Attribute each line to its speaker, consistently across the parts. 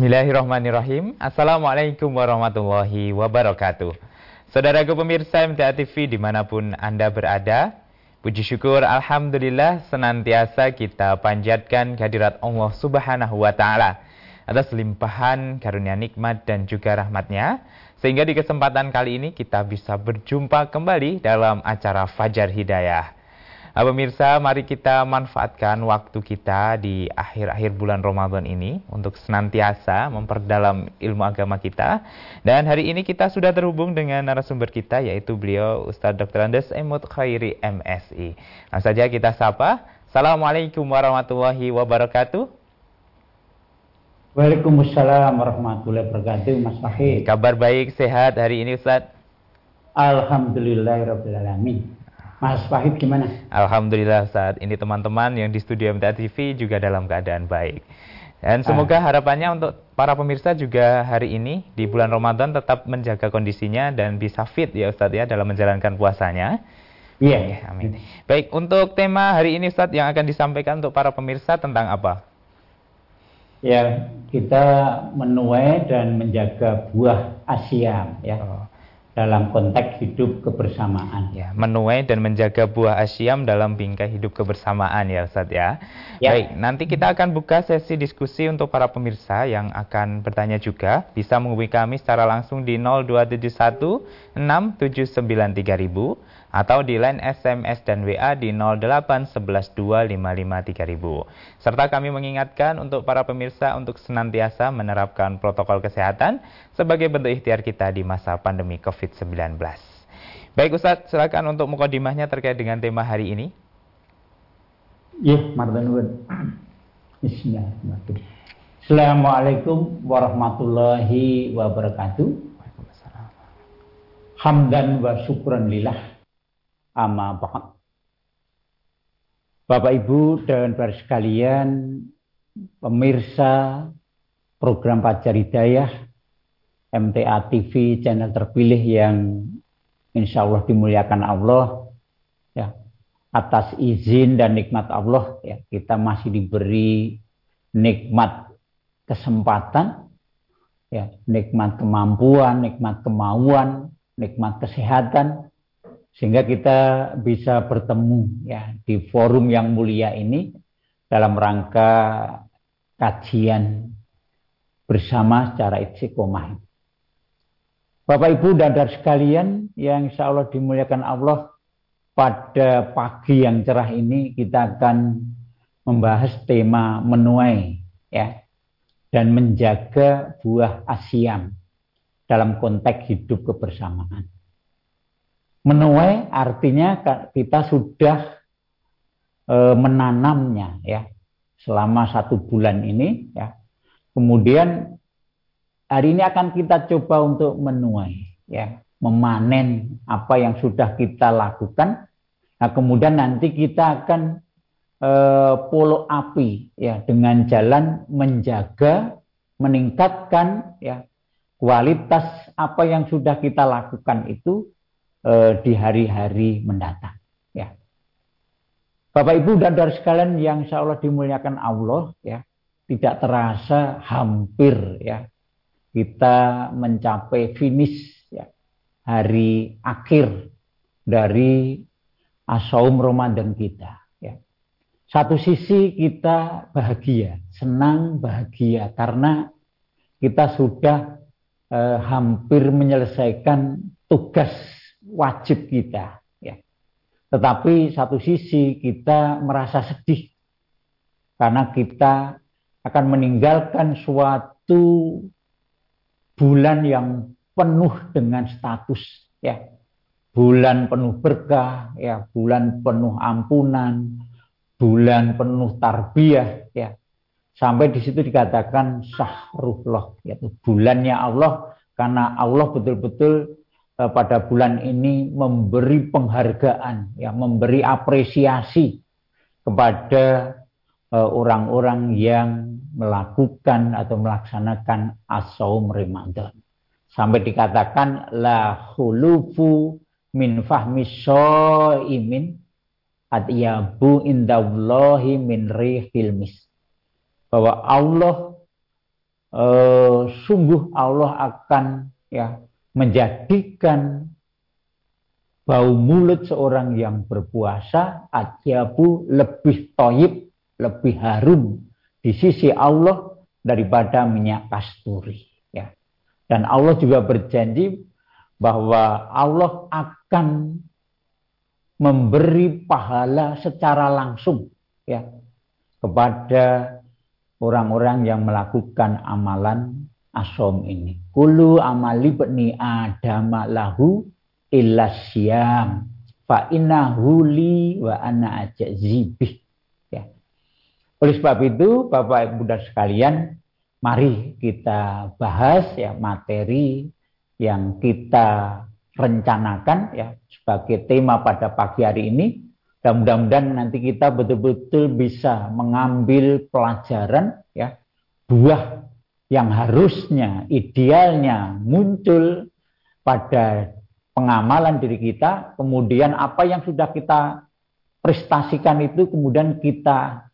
Speaker 1: Bismillahirrahmanirrahim. Assalamualaikum warahmatullahi wabarakatuh. Saudaraku pemirsa MTA TV di mana pun Anda berada, puji syukur Alhamdulillah senantiasa kita panjatkan kehadirat Allah Subhanahu wa Ta'ala atas limpahan karunia nikmat dan juga rahmatnya sehingga di kesempatan kali ini kita bisa berjumpa kembali dalam acara Fajar Hidayah. Nah, pemirsa, mari kita manfaatkan waktu kita di akhir-akhir bulan Ramadan ini untuk senantiasa memperdalam ilmu agama kita. Dan hari ini kita sudah terhubung dengan narasumber kita yaitu beliau Ustadz Dr. Andes Emut Khairi MSI. Nah saja kita sapa. Assalamualaikum warahmatullahi wabarakatuh.
Speaker 2: Waalaikumsalam warahmatullahi wabarakatuh Mas Fahid.
Speaker 1: Kabar baik, sehat hari ini Ustadz?
Speaker 2: Alhamdulillahirrahmanirrahim. Mas Wahid gimana?
Speaker 1: Alhamdulillah saat ini teman-teman yang di studio MTA TV juga dalam keadaan baik. Dan semoga ah. harapannya untuk para pemirsa juga hari ini di bulan Ramadan tetap menjaga kondisinya dan bisa fit ya Ustadz ya dalam menjalankan puasanya.
Speaker 2: Iya, yeah.
Speaker 1: amin. Baik, untuk tema hari ini Ustadz yang akan disampaikan untuk para pemirsa tentang apa?
Speaker 2: Ya, kita menuai dan menjaga buah asyam ya. Oh dalam konteks hidup kebersamaan.
Speaker 1: Ya, menuai dan menjaga buah asyam dalam bingkai hidup kebersamaan ya Ustaz ya. ya. Baik, nanti kita akan buka sesi diskusi untuk para pemirsa yang akan bertanya juga. Bisa menghubungi kami secara langsung di 0271 6793000 atau di line SMS dan WA di 08 11 Serta kami mengingatkan untuk para pemirsa untuk senantiasa menerapkan protokol kesehatan sebagai bentuk ikhtiar kita di masa pandemi COVID-19. Baik Ustadz, silakan untuk mukadimahnya terkait dengan tema hari ini.
Speaker 2: Ya, Mardan Bismillahirrahmanirrahim. Assalamualaikum warahmatullahi wabarakatuh. Hamdan wa syukran lillah Amma ba'd. Bapak Ibu dan para sekalian, pemirsa program Pajar Hidayah, MTA TV, channel terpilih yang insya Allah dimuliakan Allah, ya, atas izin dan nikmat Allah, ya, kita masih diberi nikmat kesempatan, ya, nikmat kemampuan, nikmat kemauan, nikmat kesehatan, sehingga kita bisa bertemu ya di forum yang mulia ini dalam rangka kajian bersama secara istiqomah. Bapak Ibu dan saudara sekalian yang insya Allah dimuliakan Allah pada pagi yang cerah ini kita akan membahas tema menuai ya dan menjaga buah asyam dalam konteks hidup kebersamaan. Menuai artinya kita sudah e, menanamnya ya selama satu bulan ini ya. Kemudian hari ini akan kita coba untuk menuai ya, memanen apa yang sudah kita lakukan. Nah, kemudian nanti kita akan e, polo api ya dengan jalan menjaga meningkatkan ya kualitas apa yang sudah kita lakukan itu eh, di hari-hari mendatang. Ya. Bapak Ibu dan saudara sekalian yang insya Allah dimuliakan Allah, ya, tidak terasa hampir ya kita mencapai finish ya, hari akhir dari asaum Ramadan kita. Ya. Satu sisi kita bahagia, senang bahagia karena kita sudah eh, hampir menyelesaikan tugas wajib kita ya. Tetapi satu sisi kita merasa sedih karena kita akan meninggalkan suatu bulan yang penuh dengan status ya. Bulan penuh berkah ya, bulan penuh ampunan, bulan penuh tarbiyah ya. Sampai di situ dikatakan syahrullah yaitu bulannya Allah karena Allah betul-betul pada bulan ini memberi penghargaan, ya, memberi apresiasi kepada eh, orang-orang uh, yang melakukan atau melaksanakan asaum Ramadan. Sampai dikatakan la hulufu min fahmi imin atyabu indallahi min rihil mis. Bahwa Allah eh, sungguh Allah akan ya menjadikan bau mulut seorang yang berpuasa ajabu lebih toyib, lebih harum di sisi Allah daripada minyak kasturi. Ya. Dan Allah juga berjanji bahwa Allah akan memberi pahala secara langsung ya kepada orang-orang yang melakukan amalan asom ini. Kulu amali bni adama lahu illa syam fa innahu li wa ana ajzibih. Ya. Oleh sebab itu Bapak Ibu dan sekalian mari kita bahas ya materi yang kita rencanakan ya sebagai tema pada pagi hari ini. Dan mudah-mudahan nanti kita betul-betul bisa mengambil pelajaran ya buah yang harusnya idealnya muncul pada pengamalan diri kita, kemudian apa yang sudah kita prestasikan itu kemudian kita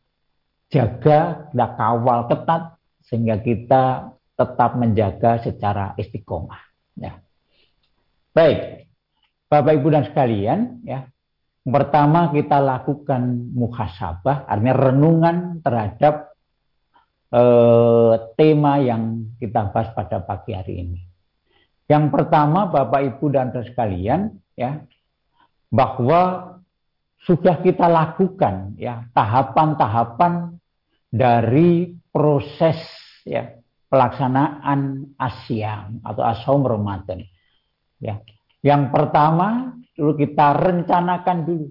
Speaker 2: jaga, kita kawal ketat sehingga kita tetap menjaga secara istiqomah. Ya. Baik, Bapak Ibu dan sekalian, ya. Pertama kita lakukan muhasabah, artinya renungan terhadap eh, tema yang kita bahas pada pagi hari ini. Yang pertama Bapak Ibu dan saudara sekalian ya bahwa sudah kita lakukan ya tahapan-tahapan dari proses ya pelaksanaan asyam atau asom Ramadan. Ya. Yang pertama dulu kita rencanakan dulu.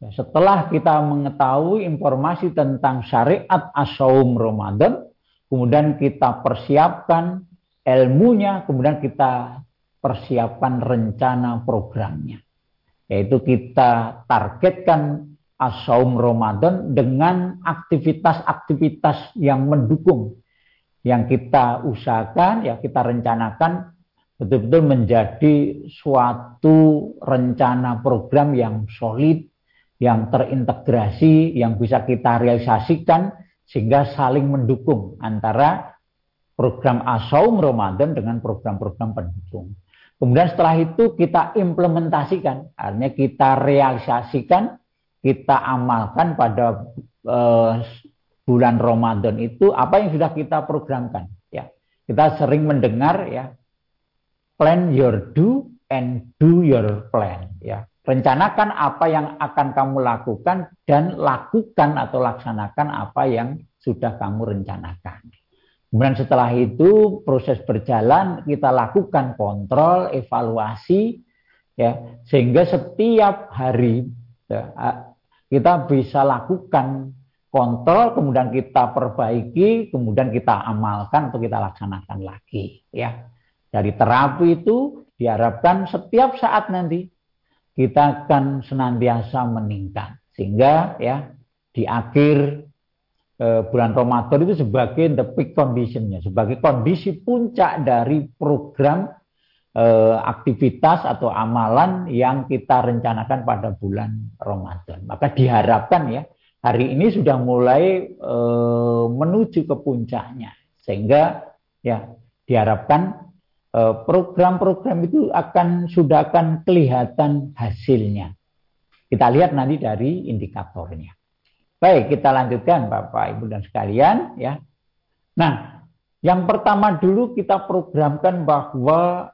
Speaker 2: Ya, setelah kita mengetahui informasi tentang syariat asom Ramadan, kemudian kita persiapkan ilmunya, kemudian kita persiapkan rencana programnya. Yaitu kita targetkan asaum Ramadan dengan aktivitas-aktivitas yang mendukung. Yang kita usahakan, ya kita rencanakan betul-betul menjadi suatu rencana program yang solid, yang terintegrasi, yang bisa kita realisasikan sehingga saling mendukung antara program asaum Ramadan dengan program-program pendukung. Kemudian setelah itu kita implementasikan, artinya kita realisasikan, kita amalkan pada uh, bulan Ramadan itu apa yang sudah kita programkan. Ya, kita sering mendengar ya, plan your do and do your plan. Ya, rencanakan apa yang akan kamu lakukan dan lakukan atau laksanakan apa yang sudah kamu rencanakan. Kemudian setelah itu proses berjalan kita lakukan kontrol, evaluasi ya sehingga setiap hari ya, kita bisa lakukan kontrol kemudian kita perbaiki kemudian kita amalkan atau kita laksanakan lagi ya. Dari terapi itu diharapkan setiap saat nanti kita akan senantiasa meningkat sehingga ya di akhir Eh, bulan Ramadan itu sebagai the peak conditionnya, sebagai kondisi puncak dari program eh, aktivitas atau amalan yang kita rencanakan pada bulan Ramadan. Maka diharapkan ya hari ini sudah mulai eh, menuju ke puncaknya, sehingga ya diharapkan program-program itu akan sudah akan kelihatan hasilnya. Kita lihat nanti dari indikatornya. Baik, kita lanjutkan Bapak Ibu dan sekalian ya. Nah, yang pertama dulu kita programkan bahwa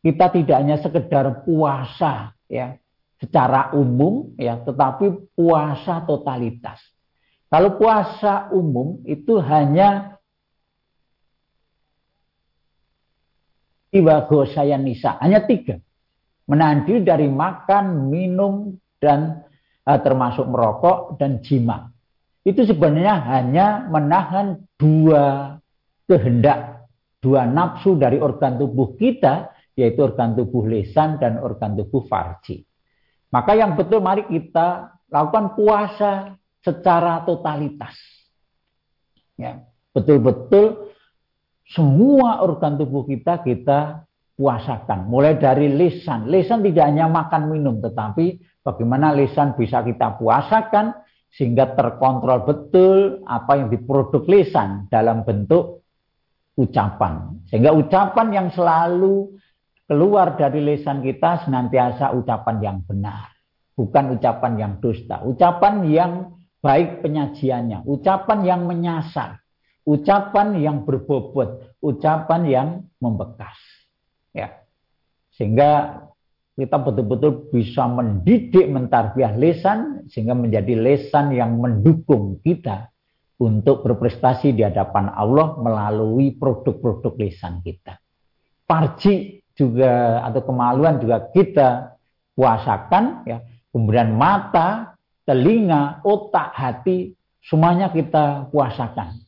Speaker 2: kita tidak hanya sekedar puasa ya secara umum ya, tetapi puasa totalitas. Kalau puasa umum itu hanya ibago saya nisa, hanya tiga. Menahan diri dari makan, minum, dan Eh, termasuk merokok dan jima. Itu sebenarnya hanya menahan dua kehendak, dua nafsu dari organ tubuh kita, yaitu organ tubuh lesan dan organ tubuh farji. Maka yang betul mari kita lakukan puasa secara totalitas. Ya, betul-betul semua organ tubuh kita kita puasakan. Mulai dari lisan. Lisan tidak hanya makan minum, tetapi Bagaimana lisan bisa kita puasakan sehingga terkontrol betul apa yang diproduk lisan dalam bentuk ucapan. Sehingga ucapan yang selalu keluar dari lisan kita senantiasa ucapan yang benar, bukan ucapan yang dusta, ucapan yang baik penyajiannya, ucapan yang menyasar, ucapan yang berbobot, ucapan yang membekas. Ya. Sehingga kita betul-betul bisa mendidik mentarbiah lesan sehingga menjadi lesan yang mendukung kita untuk berprestasi di hadapan Allah melalui produk-produk lesan kita. Parji juga atau kemaluan juga kita puasakan ya. Kemudian mata, telinga, otak, hati semuanya kita puasakan.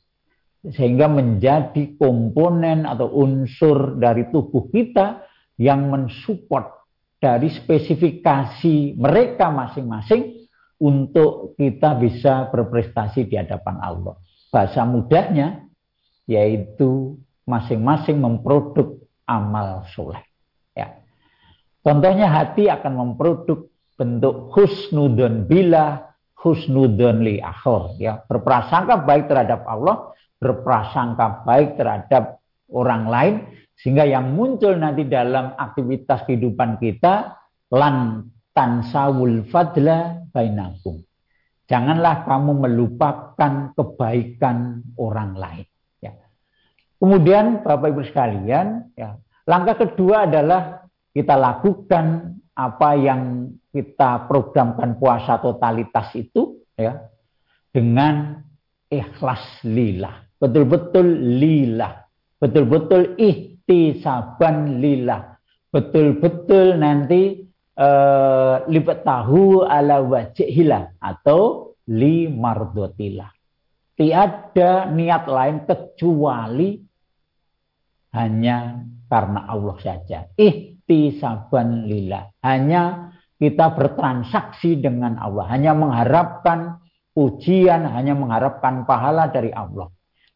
Speaker 2: Sehingga menjadi komponen atau unsur dari tubuh kita yang mensupport dari spesifikasi mereka masing-masing untuk kita bisa berprestasi di hadapan Allah. Bahasa mudahnya yaitu masing-masing memproduk amal soleh. Ya. Contohnya hati akan memproduk bentuk husnudon bila husnudon li akhor. Ya. Berprasangka baik terhadap Allah, berprasangka baik terhadap orang lain, sehingga yang muncul nanti dalam aktivitas kehidupan kita lan tansawul fadla bainakum. Janganlah kamu melupakan kebaikan orang lain. Ya. Kemudian Bapak Ibu sekalian, ya, langkah kedua adalah kita lakukan apa yang kita programkan puasa totalitas itu ya dengan ikhlas lillah. Betul-betul lillah. Betul-betul ih ihtisaban lillah. Betul-betul nanti uh, lipat tahu ala wajihillah atau li mardotillah. Tiada niat lain kecuali hanya karena Allah saja. Ihtisaban lillah. Hanya kita bertransaksi dengan Allah. Hanya mengharapkan pujian, hanya mengharapkan pahala dari Allah.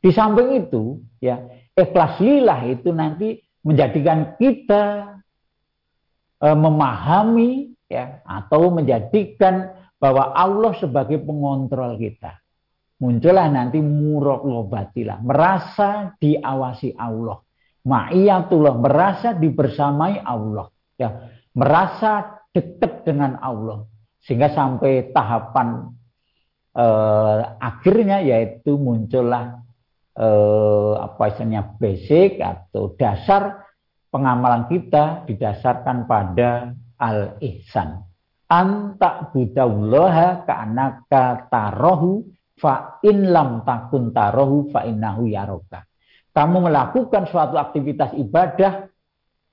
Speaker 2: Di samping itu, ya ikhlas lillah itu nanti menjadikan kita e, memahami ya atau menjadikan bahwa Allah sebagai pengontrol kita. Muncullah nanti muraqabatilah, merasa diawasi Allah. Ma'iyatullah, merasa dibersamai Allah. Ya, merasa dekat dengan Allah. Sehingga sampai tahapan eh, akhirnya yaitu muncullah eh, apa istilahnya basic atau dasar pengamalan kita didasarkan pada al-ihsan. Antak budallaha ka'anaka tarohu fa in lam takun tarohu fa innahu yaroka. Kamu melakukan suatu aktivitas ibadah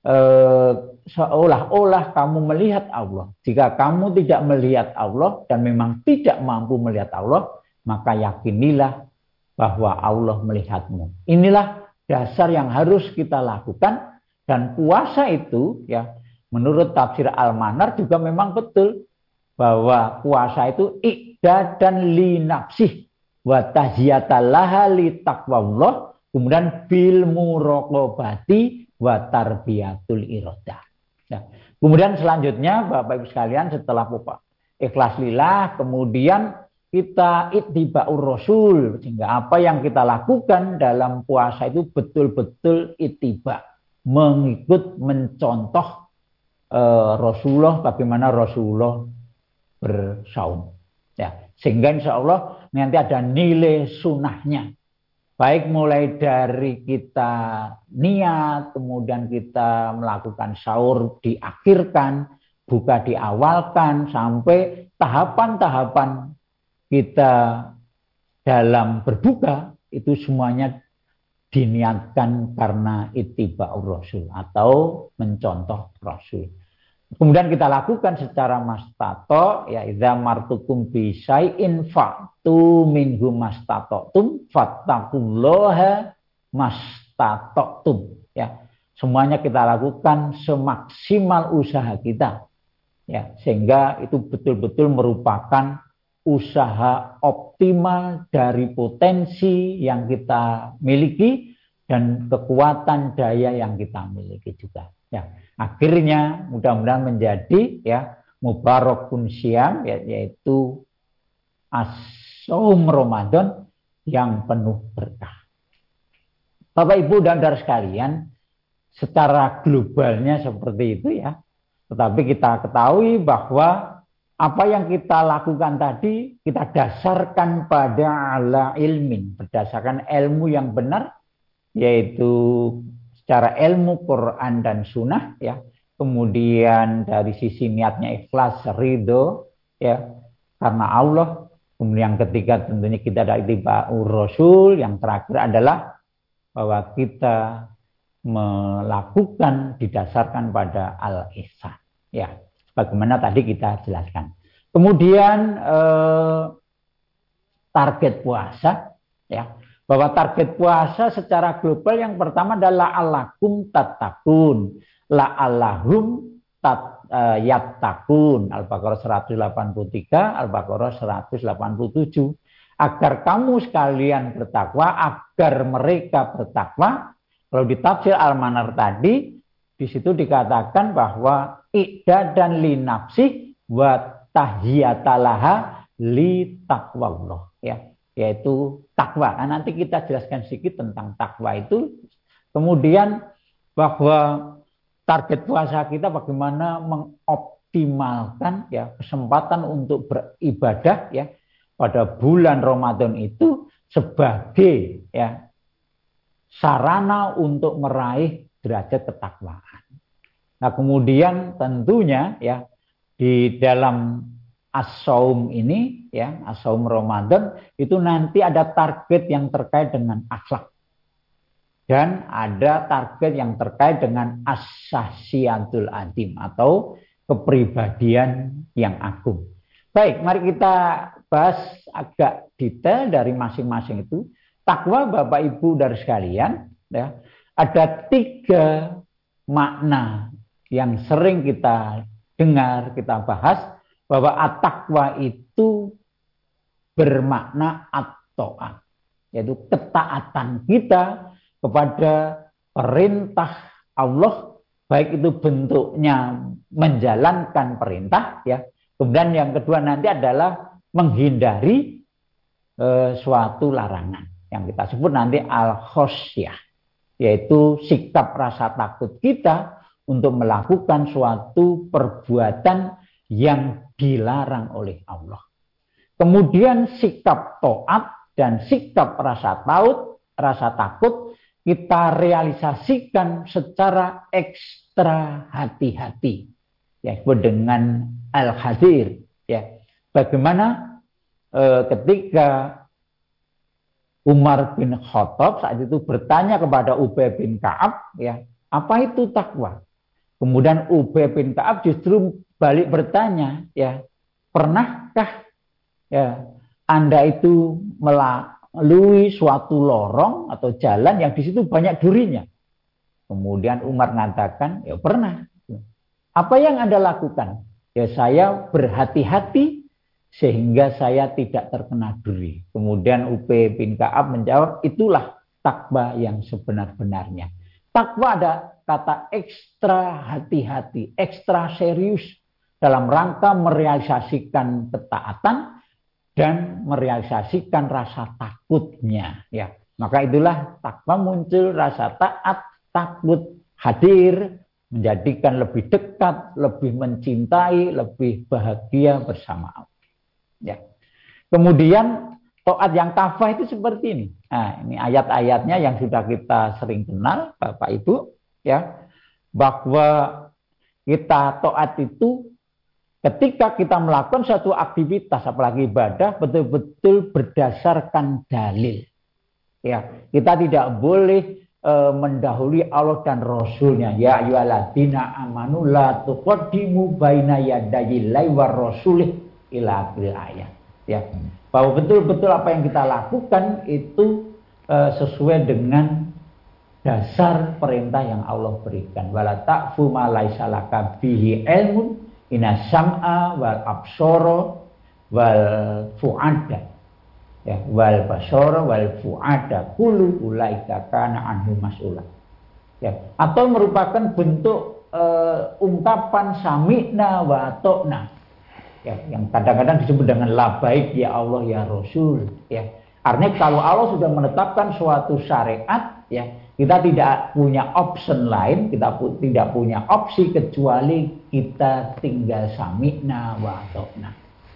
Speaker 2: eh, seolah-olah kamu melihat Allah. Jika kamu tidak melihat Allah dan memang tidak mampu melihat Allah, maka yakinilah bahwa Allah melihatmu. Inilah dasar yang harus kita lakukan dan puasa itu ya menurut tafsir Al-Manar juga memang betul bahwa puasa itu ikda dan li nafsih wa tahiyatallaha li taqwallah kemudian bil muraqabati wa tarbiyatul iradah. Ya. Kemudian selanjutnya Bapak Ibu sekalian setelah ikhlas lillah kemudian kita itiba'ur rasul. Sehingga apa yang kita lakukan dalam puasa itu betul-betul itiba mengikut mencontoh uh, Rasulullah bagaimana Rasulullah bersaum. Ya sehingga insya Allah nanti ada nilai sunnahnya. Baik mulai dari kita niat kemudian kita melakukan sahur diakhirkan buka diawalkan sampai tahapan-tahapan kita dalam berbuka itu semuanya diniatkan karena itiba'ur rasul atau mencontoh rasul. Kemudian kita lakukan secara mastato ya idza martukum bi syai'in fa'tu minhu mastatatum fattaqullaha mastatatum ya. Semuanya kita lakukan semaksimal usaha kita ya sehingga itu betul-betul merupakan usaha optimal dari potensi yang kita miliki dan kekuatan daya yang kita miliki juga. Ya, akhirnya mudah-mudahan menjadi ya mubarakun siam ya, yaitu as-saum Ramadan yang penuh berkah. Bapak Ibu dan saudara sekalian, secara globalnya seperti itu ya. Tetapi kita ketahui bahwa apa yang kita lakukan tadi kita dasarkan pada ala ilmin, berdasarkan ilmu yang benar, yaitu secara ilmu Quran dan Sunnah ya. Kemudian dari sisi niatnya ikhlas, ridho ya karena Allah. Kemudian yang ketiga tentunya kita dari tiba Rasul. Yang terakhir adalah bahwa kita melakukan didasarkan pada al-ihsan. Ya, bagaimana tadi kita jelaskan. Kemudian eh, target puasa, ya, bahwa target puasa secara global yang pertama adalah alakum tatakun, la alahum tat uh, yattaqun Al-Baqarah 183, Al-Baqarah 187 agar kamu sekalian bertakwa, agar mereka bertakwa. Kalau di tafsir Al-Manar tadi, di situ dikatakan bahwa ikda dan li nafsi wa tahiyatalaha li taqwallah. Ya, yaitu takwa. Nah, nanti kita jelaskan sedikit tentang takwa itu. Kemudian bahwa target puasa kita bagaimana mengoptimalkan ya kesempatan untuk beribadah ya pada bulan Ramadan itu sebagai ya sarana untuk meraih derajat ketakwaan. Nah, kemudian tentunya ya di dalam as-saum ini ya, as-saum Ramadan itu nanti ada target yang terkait dengan akhlak dan ada target yang terkait dengan asasiantul adim atau kepribadian yang agung. Baik, mari kita bahas agak detail dari masing-masing itu. Takwa Bapak Ibu dari sekalian, ya, ada tiga makna yang sering kita dengar, kita bahas bahwa at-takwa itu bermakna at-to'at, yaitu ketaatan kita kepada perintah Allah baik itu bentuknya menjalankan perintah ya. Kemudian yang kedua nanti adalah menghindari e, suatu larangan yang kita sebut nanti al khosyah yaitu sikap rasa takut kita untuk melakukan suatu perbuatan yang dilarang oleh Allah. Kemudian sikap toat dan sikap rasa taut, rasa takut kita realisasikan secara ekstra hati-hati ya dengan al-hadir ya bagaimana e, ketika Umar bin Khattab saat itu bertanya kepada Ubay bin Ka'ab ya apa itu takwa kemudian Ubay bin Ka'ab justru balik bertanya ya pernahkah ya Anda itu melalui suatu lorong atau jalan yang di situ banyak durinya. Kemudian Umar mengatakan, ya pernah. Apa yang Anda lakukan? Ya saya berhati-hati sehingga saya tidak terkena duri. Kemudian UP bin Ka'ab menjawab, itulah takwa yang sebenar-benarnya. Takwa ada kata ekstra hati-hati, ekstra serius dalam rangka merealisasikan ketaatan dan merealisasikan rasa takutnya ya. Maka itulah takwa muncul rasa taat takut hadir menjadikan lebih dekat lebih mencintai lebih bahagia bersama Allah ya. Kemudian taat yang kafah itu seperti ini. Nah ini ayat-ayatnya yang sudah kita sering kenal Bapak Ibu ya bahwa kita taat itu Ketika kita melakukan suatu aktivitas, apalagi ibadah, betul-betul berdasarkan dalil. Ya, kita tidak boleh e, mendahului Allah dan Rasulnya. Ya ayyuhalladzina amanu la tuqaddimu baina yadayillahi war rasulih ila ayat. Ya, bahwa betul-betul apa yang kita lakukan itu e, sesuai dengan dasar perintah yang Allah berikan. Wala ta'fu ma laisa bihi ilmun ina sam'a wal absoro wal fu'ada. Ya wal basoro wal fu'ada. Kulu ulaika kana anhu mas'ula. Ya atau merupakan bentuk uh, ungkapan sami'na wa atokna. Ya yang kadang-kadang disebut dengan labaik ya Allah ya Rasul. Ya artinya kalau Allah sudah menetapkan suatu syariat ya kita tidak punya option lain kita pu tidak punya opsi kecuali kita tinggal sami'na wa ta'na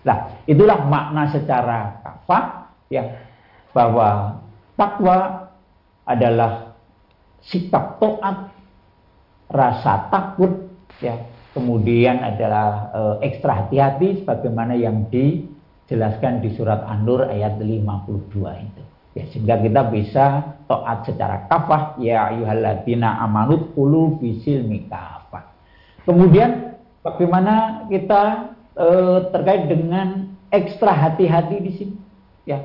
Speaker 2: nah itulah makna secara kafah ya bahwa takwa adalah sikap taat rasa takut ya. Kemudian adalah e, ekstra hati-hati sebagaimana yang dijelaskan di surat An-Nur ayat 52 itu. Ya, sehingga kita bisa taat secara kafah ya ayyuhalladzina amanut qulu bisil mikafah. Kemudian bagaimana kita e, terkait dengan ekstra hati-hati di sini ya.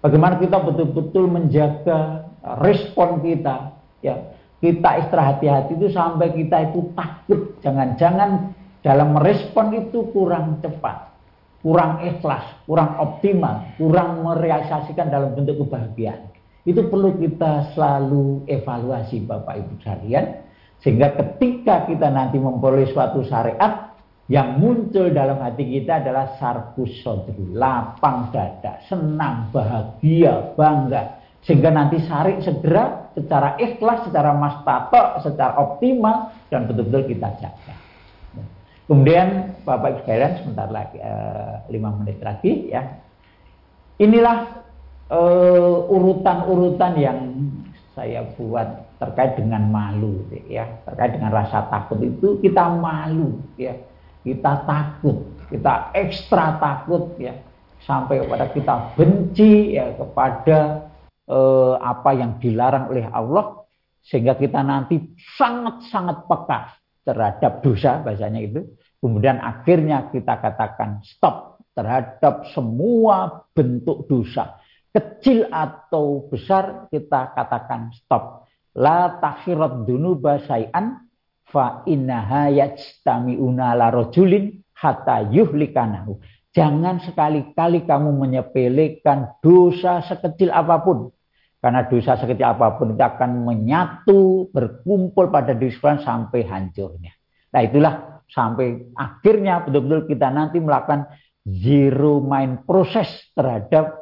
Speaker 2: Bagaimana kita betul-betul menjaga respon kita ya kita istirahat hati-hati itu sampai kita itu takut jangan-jangan dalam merespon itu kurang cepat kurang ikhlas, kurang optimal, kurang merealisasikan dalam bentuk kebahagiaan. Itu perlu kita selalu evaluasi Bapak Ibu sekalian sehingga ketika kita nanti memperoleh suatu syariat yang muncul dalam hati kita adalah sarkus sodri, lapang dada, senang, bahagia, bangga. Sehingga nanti syari segera secara ikhlas, secara mastato, secara optimal dan betul-betul kita jaga. Kemudian Bapak Ibu sekalian sebentar lagi uh, lima menit lagi ya. Inilah uh, urutan-urutan yang saya buat terkait dengan malu ya, terkait dengan rasa takut itu kita malu ya. Kita takut, kita ekstra takut ya sampai kepada kita benci ya kepada eh, apa yang dilarang oleh Allah sehingga kita nanti sangat-sangat peka terhadap dosa bahasanya itu. Kemudian akhirnya kita katakan stop terhadap semua bentuk dosa. Kecil atau besar kita katakan stop. La takhirat dunuba syai'an fa innaha yajtami'una la rajulin hatta yuhlikanahu. Jangan sekali-kali kamu menyepelekan dosa sekecil apa pun. Karena dosa sekecil apa pun itu akan menyatu, berkumpul pada diri sampai hancurnya. Nah itulah sampai akhirnya betul-betul kita nanti melakukan zero mind proses terhadap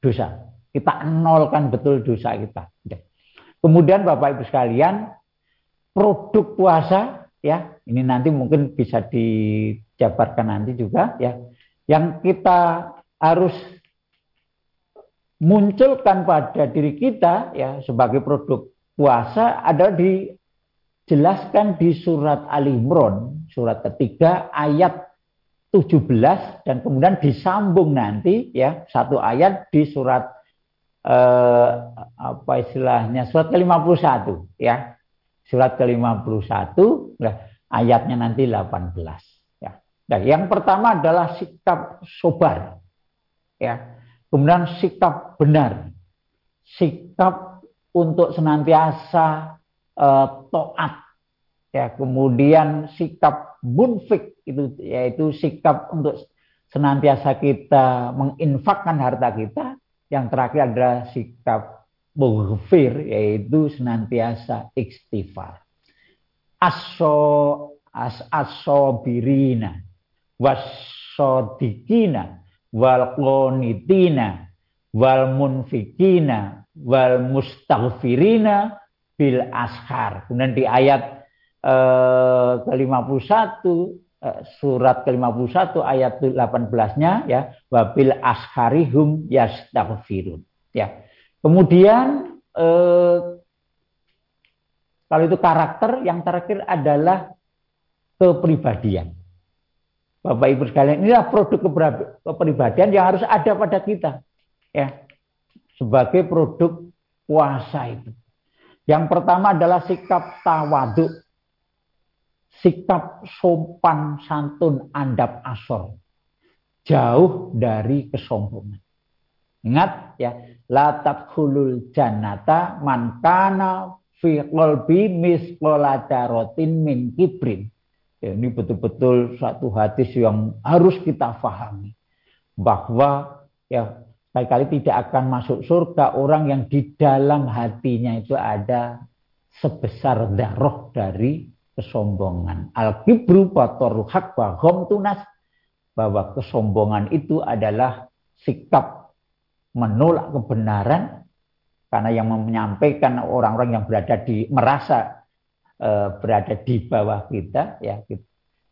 Speaker 2: dosa. Kita nolkan betul dosa kita. Kemudian Bapak Ibu sekalian, produk puasa ya, ini nanti mungkin bisa dijabarkan nanti juga ya. Yang kita harus munculkan pada diri kita ya sebagai produk puasa adalah dijelaskan di surat Ali Imran surat ketiga ayat 17 dan kemudian disambung nanti ya satu ayat di surat eh, apa istilahnya surat ke-51 ya surat ke-51 nah, ayatnya nanti 18 ya. Nah, yang pertama adalah sikap sobar ya Kemudian sikap benar. Sikap untuk senantiasa uh, taat. Ya, kemudian sikap munfik itu yaitu sikap untuk senantiasa kita menginfakkan harta kita. Yang terakhir adalah sikap mughfir yaitu senantiasa istighfar. Aso as asobirina wasodikina wal qonitina wal munfikina wal mustaghfirina bil ashar. Kemudian di ayat eh, ke-51 eh, surat ke-51 ayat 18-nya ya wabil asharihum yastaghfirun. Ya. Kemudian eh, kalau itu karakter yang terakhir adalah kepribadian. Bapak Ibu sekalian, inilah produk kepribadian yang harus ada pada kita. Ya. Sebagai produk puasa itu. Yang pertama adalah sikap tawaduk. Sikap sopan santun andap asor. Jauh dari kesombongan. Ingat ya, la tadkhulul jannata man kana fi qalbi misqala min kibrin Ya, ini betul-betul satu hadis yang harus kita pahami bahwa ya kali-kali tidak akan masuk surga orang yang di dalam hatinya itu ada sebesar darah dari kesombongan. Al-kibru batoru hak bahom tunas. bahwa kesombongan itu adalah sikap menolak kebenaran karena yang menyampaikan orang-orang yang berada di merasa e, berada di bawah kita ya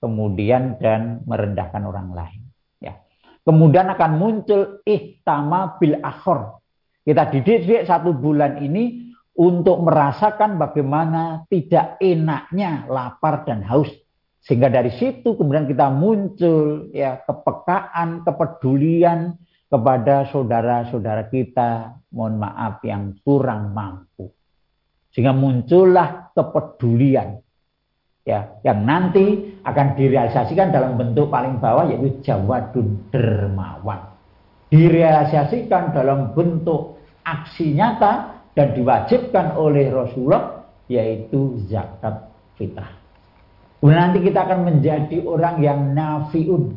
Speaker 2: kemudian dan merendahkan orang lain ya kemudian akan muncul ihtama bil akhor kita dididik satu bulan ini untuk merasakan bagaimana tidak enaknya lapar dan haus sehingga dari situ kemudian kita muncul ya kepekaan kepedulian kepada saudara-saudara kita, mohon maaf yang kurang mampu. Sehingga muncullah kepedulian ya yang nanti akan direalisasikan dalam bentuk paling bawah yaitu jawadun dermawan. Direalisasikan dalam bentuk aksi nyata dan diwajibkan oleh Rasulullah yaitu zakat fitrah. Nanti kita akan menjadi orang yang nafiun.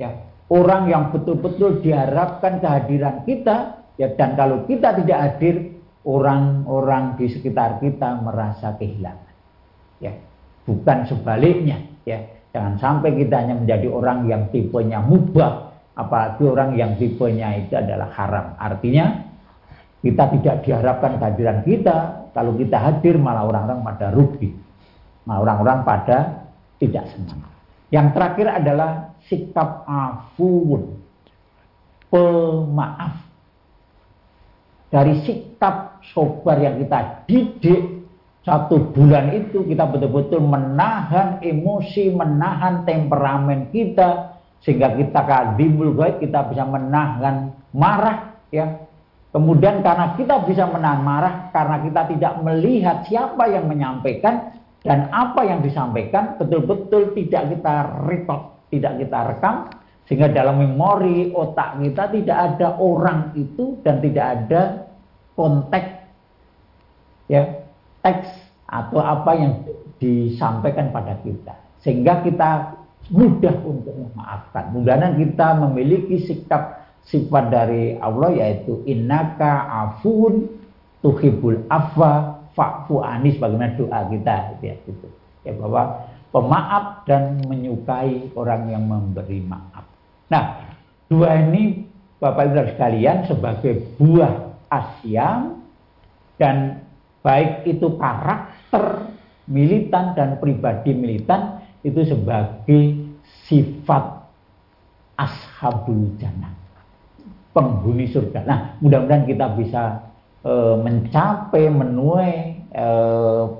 Speaker 2: Ya orang yang betul-betul diharapkan kehadiran kita ya dan kalau kita tidak hadir orang-orang di sekitar kita merasa kehilangan. Ya bukan sebaliknya. Ya jangan sampai kita hanya menjadi orang yang tipenya mubah apalagi orang yang tipenya itu adalah haram. Artinya kita tidak diharapkan kehadiran kita kalau kita hadir malah orang-orang pada rugi malah orang-orang pada tidak senang yang terakhir adalah sikap afuun, pemaaf. Dari sikap sobar yang kita didik satu bulan itu kita betul-betul menahan emosi, menahan temperamen kita sehingga kita kadimul gaib kita bisa menahan marah ya. Kemudian karena kita bisa menahan marah karena kita tidak melihat siapa yang menyampaikan dan apa yang disampaikan betul-betul tidak kita record tidak kita rekam sehingga dalam memori otak kita tidak ada orang itu dan tidak ada konteks ya teks atau apa yang disampaikan pada kita. Sehingga kita mudah untuk memaafkan. Mudah-mudahan kita memiliki sikap sifat dari Allah yaitu innaka afun tuhibul afwa fa'fu anis bagaimana doa kita ya gitu ya bahwa pemaaf dan menyukai orang yang memberi maaf. Nah, dua ini Bapak Ibu sekalian sebagai buah asyam dan baik itu karakter militan dan pribadi militan itu sebagai sifat ashabul jannah penghuni surga. Nah, mudah-mudahan kita bisa e, mencapai menuai e,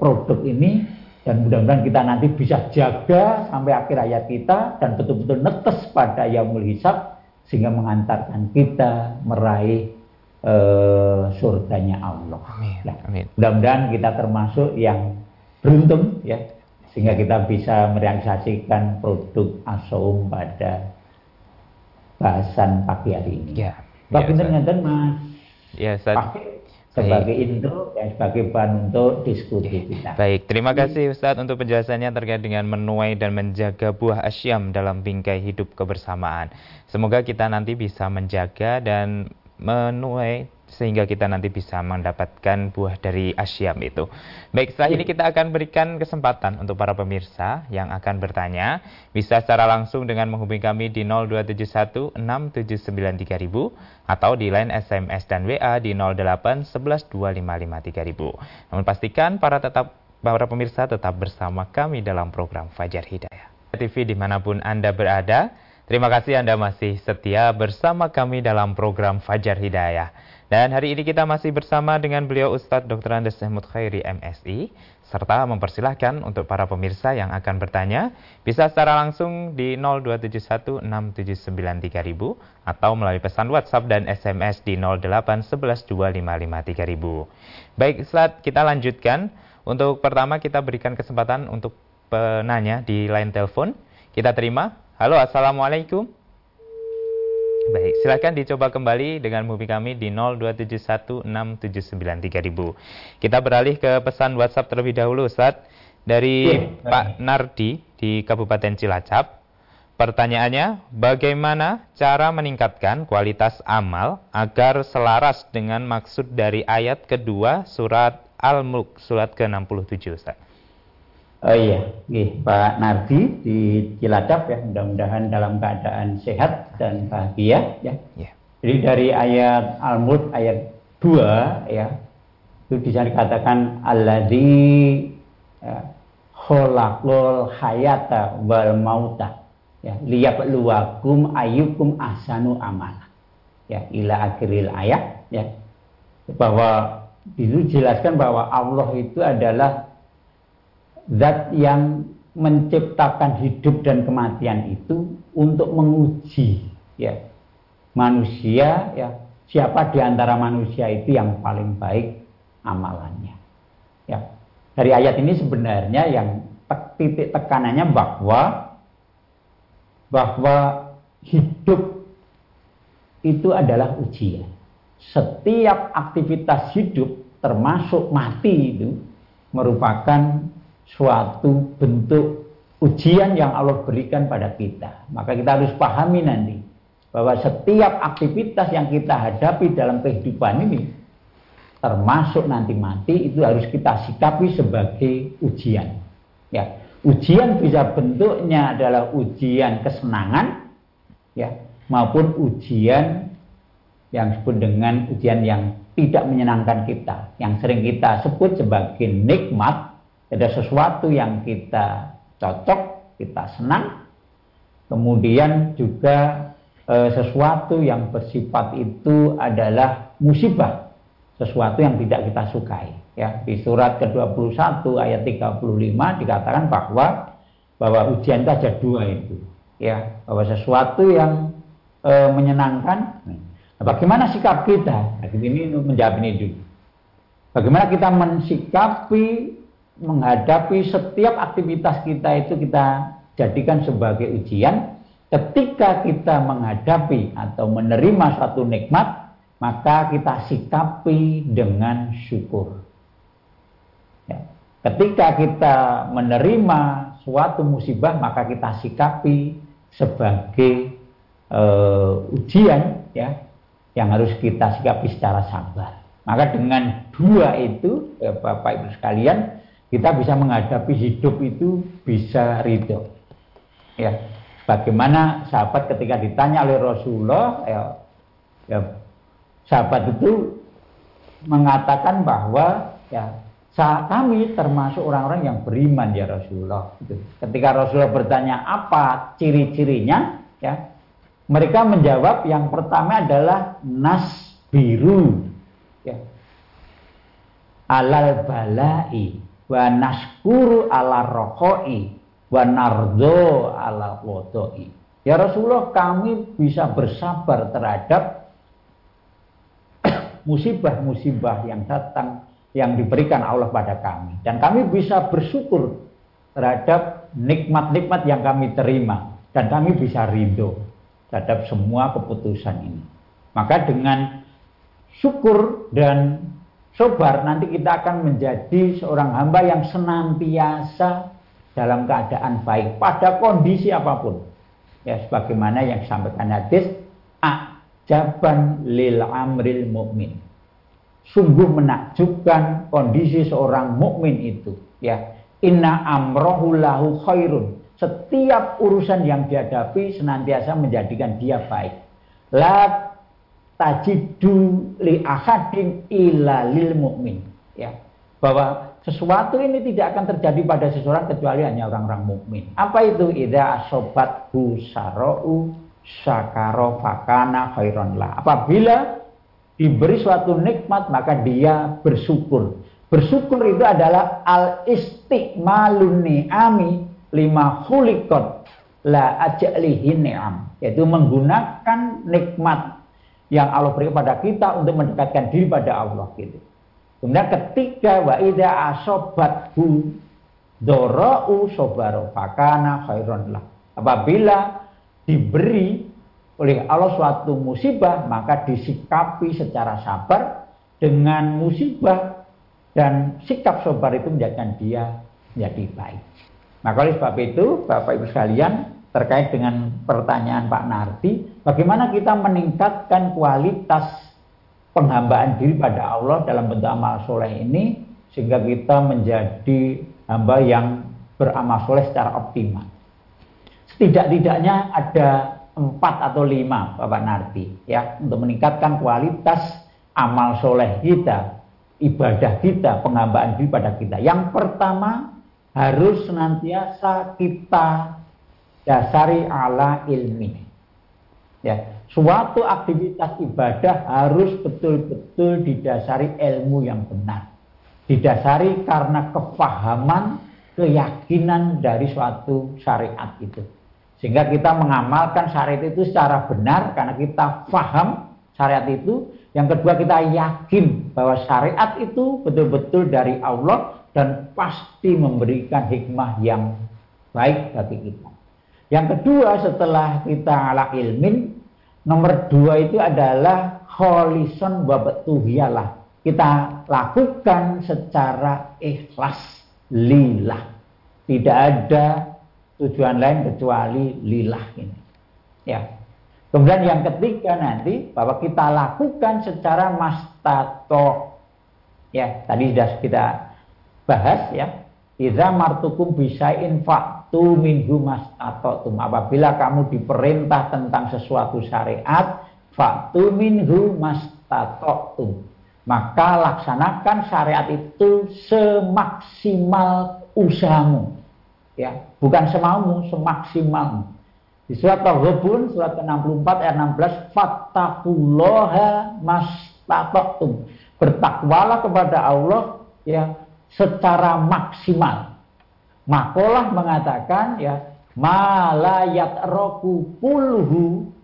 Speaker 2: produk ini dan mudah-mudahan kita nanti bisa jaga sampai akhir hayat kita dan betul-betul netes pada yaumul hisab sehingga mengantarkan kita meraih uh, surganya Allah. Amin. Nah, Amin. Mudah-mudahan kita termasuk yang beruntung ya sehingga kita bisa merealisasikan produk asom pada bahasan pagi hari ini. Ya. Pak ya, Mas.
Speaker 1: Ya, Ustaz
Speaker 2: sebagai intro dan sebagai bahan untuk diskusi kita.
Speaker 1: Baik, terima kasih Ustadz untuk penjelasannya terkait dengan menuai dan menjaga buah asyam dalam bingkai hidup kebersamaan. Semoga kita nanti bisa menjaga dan menuai sehingga kita nanti bisa mendapatkan buah dari asyam itu. Baik, setelah ini kita akan berikan kesempatan untuk para pemirsa yang akan bertanya. Bisa secara langsung dengan menghubungi kami di 0271 6793000 atau di line SMS dan WA di 08 11 255 Namun pastikan para tetap para pemirsa tetap bersama kami dalam program Fajar Hidayah. TV di mana pun Anda berada, terima kasih Anda masih setia bersama kami dalam program Fajar Hidayah. Dan hari ini kita masih bersama dengan beliau Ustadz Dr. Andes Ahmad Khairi MSI serta mempersilahkan untuk para pemirsa yang akan bertanya bisa secara langsung di 02716793000 atau melalui pesan WhatsApp dan SMS di 08112553000. Baik, Ustadz, kita lanjutkan. Untuk pertama kita berikan kesempatan untuk penanya di line telepon. Kita terima. Halo, Assalamualaikum. Baik, silakan dicoba kembali dengan movie kami di 02716793000. Kita beralih ke pesan WhatsApp terlebih dahulu, Ustaz. Dari ya, Pak Nardi di Kabupaten Cilacap. Pertanyaannya, bagaimana cara meningkatkan kualitas amal agar selaras dengan maksud dari ayat kedua surat Al-Mulk, surat ke-67, Ustaz?
Speaker 2: Oh iya, Nih, Pak Nardi di Cilacap ya, mudah-mudahan dalam keadaan sehat dan bahagia ya. Yeah. Jadi dari ayat Al-Mulk ayat 2 ya, itu bisa dikatakan alladzi ya, khalaqul hayata wal mauta ya liyabluwakum ayyukum ahsanu amala ya ila akhiril ayat ya bahwa itu jelaskan bahwa Allah itu adalah zat yang menciptakan hidup dan kematian itu untuk menguji ya. Manusia ya siapa di antara manusia itu yang paling baik amalannya ya. Dari ayat ini sebenarnya yang titik tekanannya bahwa bahwa hidup itu adalah ujian. Setiap aktivitas hidup termasuk mati itu merupakan suatu bentuk ujian yang Allah berikan pada kita. Maka kita harus pahami nanti bahwa setiap aktivitas yang kita hadapi dalam kehidupan ini termasuk nanti mati itu harus kita sikapi sebagai ujian. Ya, ujian bisa bentuknya adalah ujian kesenangan ya maupun ujian yang disebut dengan ujian yang tidak menyenangkan kita, yang sering kita sebut sebagai nikmat ada sesuatu yang kita cocok, kita senang, kemudian juga e, sesuatu yang bersifat itu adalah musibah, sesuatu yang tidak kita sukai. Ya, di surat ke-21 ayat 35 dikatakan bahwa bahwa ujian itu ada dua itu, ya, bahwa sesuatu yang e, menyenangkan. Nah, bagaimana sikap kita? Nah, ini menjawab ini dulu. Bagaimana kita mensikapi menghadapi setiap aktivitas kita itu kita jadikan sebagai ujian. Ketika kita menghadapi atau menerima suatu nikmat maka kita sikapi dengan syukur. Ya. ketika kita menerima suatu musibah maka kita sikapi sebagai uh, ujian ya yang harus kita sikapi secara sabar. Maka dengan dua itu ya Bapak Ibu sekalian kita bisa menghadapi hidup itu bisa ridho. Ya, bagaimana sahabat ketika ditanya oleh Rasulullah, ya, ya sahabat itu mengatakan bahwa ya saat kami termasuk orang-orang yang beriman ya Rasulullah. Gitu. Ketika Rasulullah bertanya apa ciri-cirinya, ya mereka menjawab yang pertama adalah nas biru, ya alal balai wa naskuru ala rokoi wa nardo ala wodoi. Ya Rasulullah kami bisa bersabar terhadap musibah-musibah yang datang yang diberikan Allah pada kami. Dan kami bisa bersyukur terhadap nikmat-nikmat yang kami terima. Dan kami bisa ridho terhadap semua keputusan ini. Maka dengan syukur dan sobar nanti kita akan menjadi seorang hamba yang senantiasa dalam keadaan baik pada kondisi apa pun. Ya sebagaimana yang disampaikan hadis ajaban lil amril mukmin. Sungguh menakjubkan kondisi seorang mukmin itu, ya. Inna amrohu lahu khairun. Setiap urusan yang dihadapi senantiasa menjadikan dia baik. La tajidu li ahadin illa lil mu'min ya bahwa sesuatu ini tidak akan terjadi pada seseorang kecuali hanya orang-orang mukmin. Apa itu? Idza asobat husarau sakaro fakana khairon lah. Apabila diberi suatu nikmat maka dia bersyukur. Bersyukur itu adalah al istiqmalun ni'ami lima khuliqat la ajlihi ni'am. Yaitu menggunakan nikmat yang Allah beri kepada kita untuk mendekatkan diri pada Allah gitu. Kemudian ketika wa idza asobathu dorau sobaro fakana khairon lah. Apabila diberi oleh Allah suatu musibah maka disikapi secara sabar dengan musibah dan sikap sabar itu menjadikan dia menjadi baik. Maka oleh sebab itu Bapak Ibu sekalian terkait dengan pertanyaan Pak Nardi, bagaimana kita meningkatkan kualitas penghambaan diri pada Allah dalam bentuk amal soleh ini sehingga kita menjadi hamba yang beramal soleh secara optimal. Setidak-tidaknya ada empat atau lima Bapak Narti ya untuk meningkatkan kualitas amal soleh kita, ibadah kita, penghambaan diri pada kita. Yang pertama harus senantiasa kita dasari ala ilmi. Ya, suatu aktivitas ibadah harus betul-betul didasari ilmu yang benar. Didasari karena kefahaman, keyakinan dari suatu syariat itu. Sehingga kita mengamalkan syariat itu secara benar karena kita faham syariat itu. Yang kedua kita yakin bahwa syariat itu betul-betul dari Allah dan pasti memberikan hikmah yang baik bagi kita. Yang kedua setelah kita ala ilmin, nomor dua itu adalah holison wabetuhiyalah. Kita lakukan secara ikhlas lillah. Tidak ada tujuan lain kecuali lillah ini. Ya. Kemudian yang ketiga nanti bahwa kita lakukan secara mastato. Ya, tadi sudah kita bahas ya. Idza martukum bisain fa tu minhu mastatotum. Apabila kamu diperintah tentang sesuatu syariat, faktu minhu mastatotum. Maka laksanakan syariat itu semaksimal usahamu. Ya, bukan semaumu, semaksimalmu. Di surat Al-Ghabun, surat ke-64 ayat 16, fattaqullaha mastatotum. Bertakwalah kepada Allah ya secara maksimal Makolah mengatakan ya malayat roku pulhu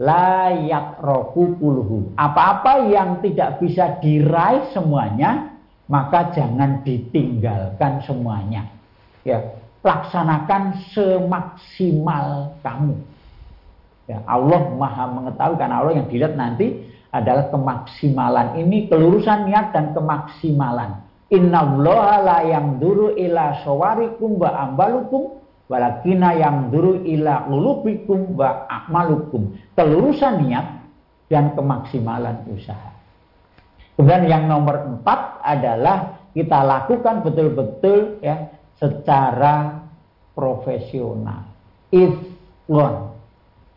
Speaker 2: layat roku pulhu. Apa-apa yang tidak bisa diraih semuanya, maka jangan ditinggalkan semuanya. Ya, laksanakan semaksimal kamu. Ya, Allah Maha mengetahui karena Allah yang dilihat nanti adalah kemaksimalan ini kelurusan niat dan kemaksimalan. Inna la yang duru ila sawarikum wa ambalukum walakina yang duru ila ulubikum wa akmalukum. Kelurusan niat dan kemaksimalan usaha. Kemudian yang nomor empat adalah kita lakukan betul-betul ya secara profesional. Iflon.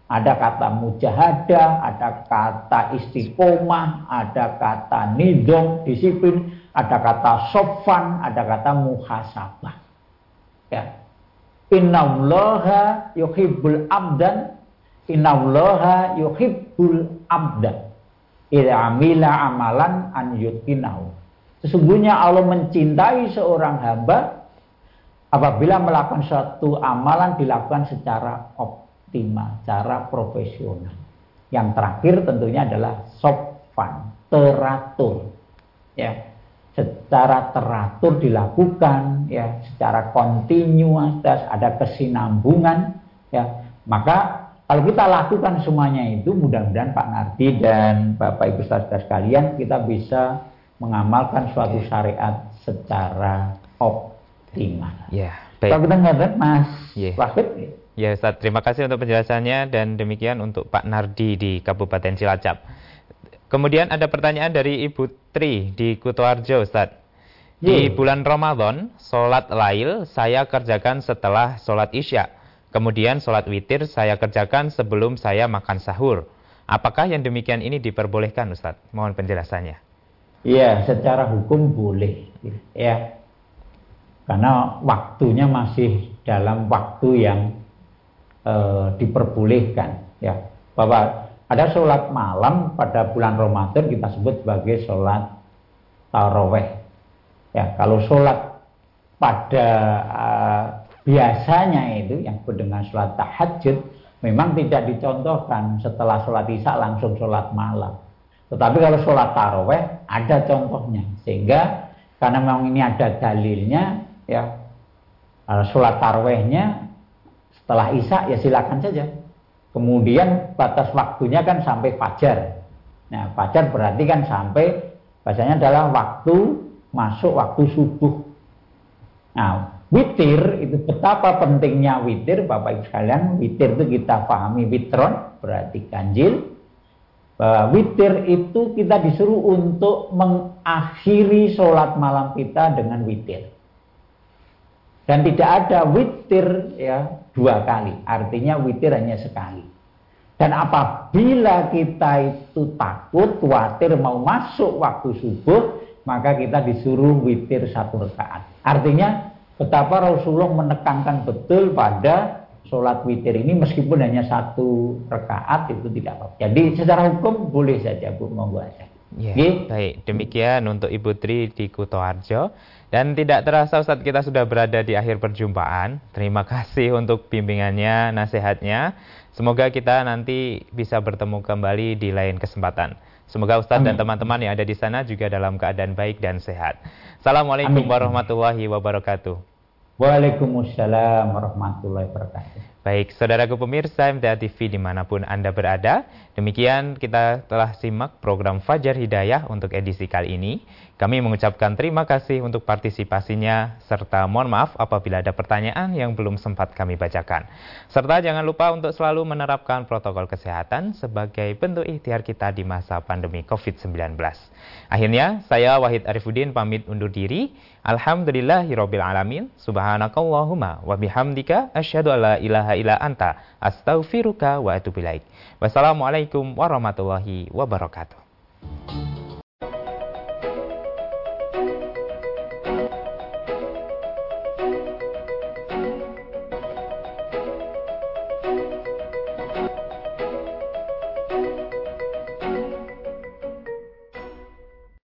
Speaker 2: Ada kata mujahadah, ada kata istiqomah, ada kata nidom, disiplin, ada kata sofan, ada kata muhasabah. Ya. Innallaha yuhibbul abdan Innallaha yuhibbul abdan Ila amila amalan an yutinahu Sesungguhnya Allah mencintai seorang hamba apabila melakukan suatu amalan dilakukan secara optimal, secara profesional. Yang terakhir tentunya adalah sofan, teratur. Ya, secara teratur dilakukan ya secara kontinuitas ada kesinambungan ya maka kalau kita lakukan semuanya itu mudah-mudahan Pak Nardi dan Bapak Ibu saudara sekalian kita bisa mengamalkan suatu syariat secara optimal.
Speaker 1: Ya, baik.
Speaker 2: Kalau kita ngerti Mas yeah. Wahid.
Speaker 1: Ya Ustaz, terima kasih untuk penjelasannya dan demikian untuk Pak Nardi di Kabupaten Cilacap. Kemudian ada pertanyaan dari Ibu Tri di Kutoarjo, Ustaz. Di bulan Ramadan, sholat lail saya kerjakan setelah sholat isya. Kemudian sholat witir saya kerjakan sebelum saya makan sahur. Apakah yang demikian ini diperbolehkan, Ustaz? Mohon penjelasannya.
Speaker 2: Iya, secara hukum boleh. Ya, karena waktunya masih dalam waktu yang uh, diperbolehkan. Ya, Bapak ada sholat malam pada bulan Ramadan kita sebut sebagai sholat taraweh. Ya, kalau sholat pada uh, biasanya itu yang dengan sholat tahajud memang tidak dicontohkan setelah sholat isya langsung sholat malam. Tetapi kalau sholat taraweh ada contohnya sehingga karena memang ini ada dalilnya ya sholat tarawehnya setelah isya ya silakan saja Kemudian batas waktunya kan sampai fajar. Nah, fajar berarti kan sampai bahasanya adalah waktu masuk waktu subuh. Nah, witir itu betapa pentingnya witir Bapak Ibu sekalian. Witir itu kita pahami witron berarti ganjil. Bahwa witir itu kita disuruh untuk mengakhiri sholat malam kita dengan witir. Dan tidak ada witir ya dua kali. Artinya witir hanya sekali. Dan apabila kita itu takut, khawatir mau masuk waktu subuh, maka kita disuruh witir satu rakaat. Artinya betapa Rasulullah menekankan betul pada sholat witir ini meskipun hanya satu rakaat itu tidak apa. Jadi secara hukum boleh saja Bu aja.
Speaker 1: Ya, baik. Demikian untuk Ibu Tri di Kutoarjo. Dan tidak terasa Ustadz kita sudah berada di akhir perjumpaan. Terima kasih untuk bimbingannya, nasihatnya. Semoga kita nanti bisa bertemu kembali di lain kesempatan. Semoga Ustadz Amin. dan teman-teman yang ada di sana juga dalam keadaan baik dan sehat. Assalamualaikum Amin. warahmatullahi wabarakatuh.
Speaker 2: Waalaikumsalam warahmatullahi wabarakatuh.
Speaker 1: Baik, saudaraku pemirsa MTA TV di mana pun Anda berada, demikian kita telah simak program Fajar Hidayah untuk edisi kali ini. Kami mengucapkan terima kasih untuk partisipasinya, serta mohon maaf apabila ada pertanyaan yang belum sempat kami bacakan. Serta jangan lupa untuk selalu menerapkan protokol kesehatan sebagai bentuk ikhtiar kita di masa pandemi COVID-19. Akhirnya, saya Wahid Arifuddin pamit undur diri. Alhamdulillahirabbil alamin. Subhanakallahumma wa bihamdika asyhadu ilaha illa anta astaghfiruka wa atubu ilaik. Wassalamualaikum warahmatullahi wabarakatuh.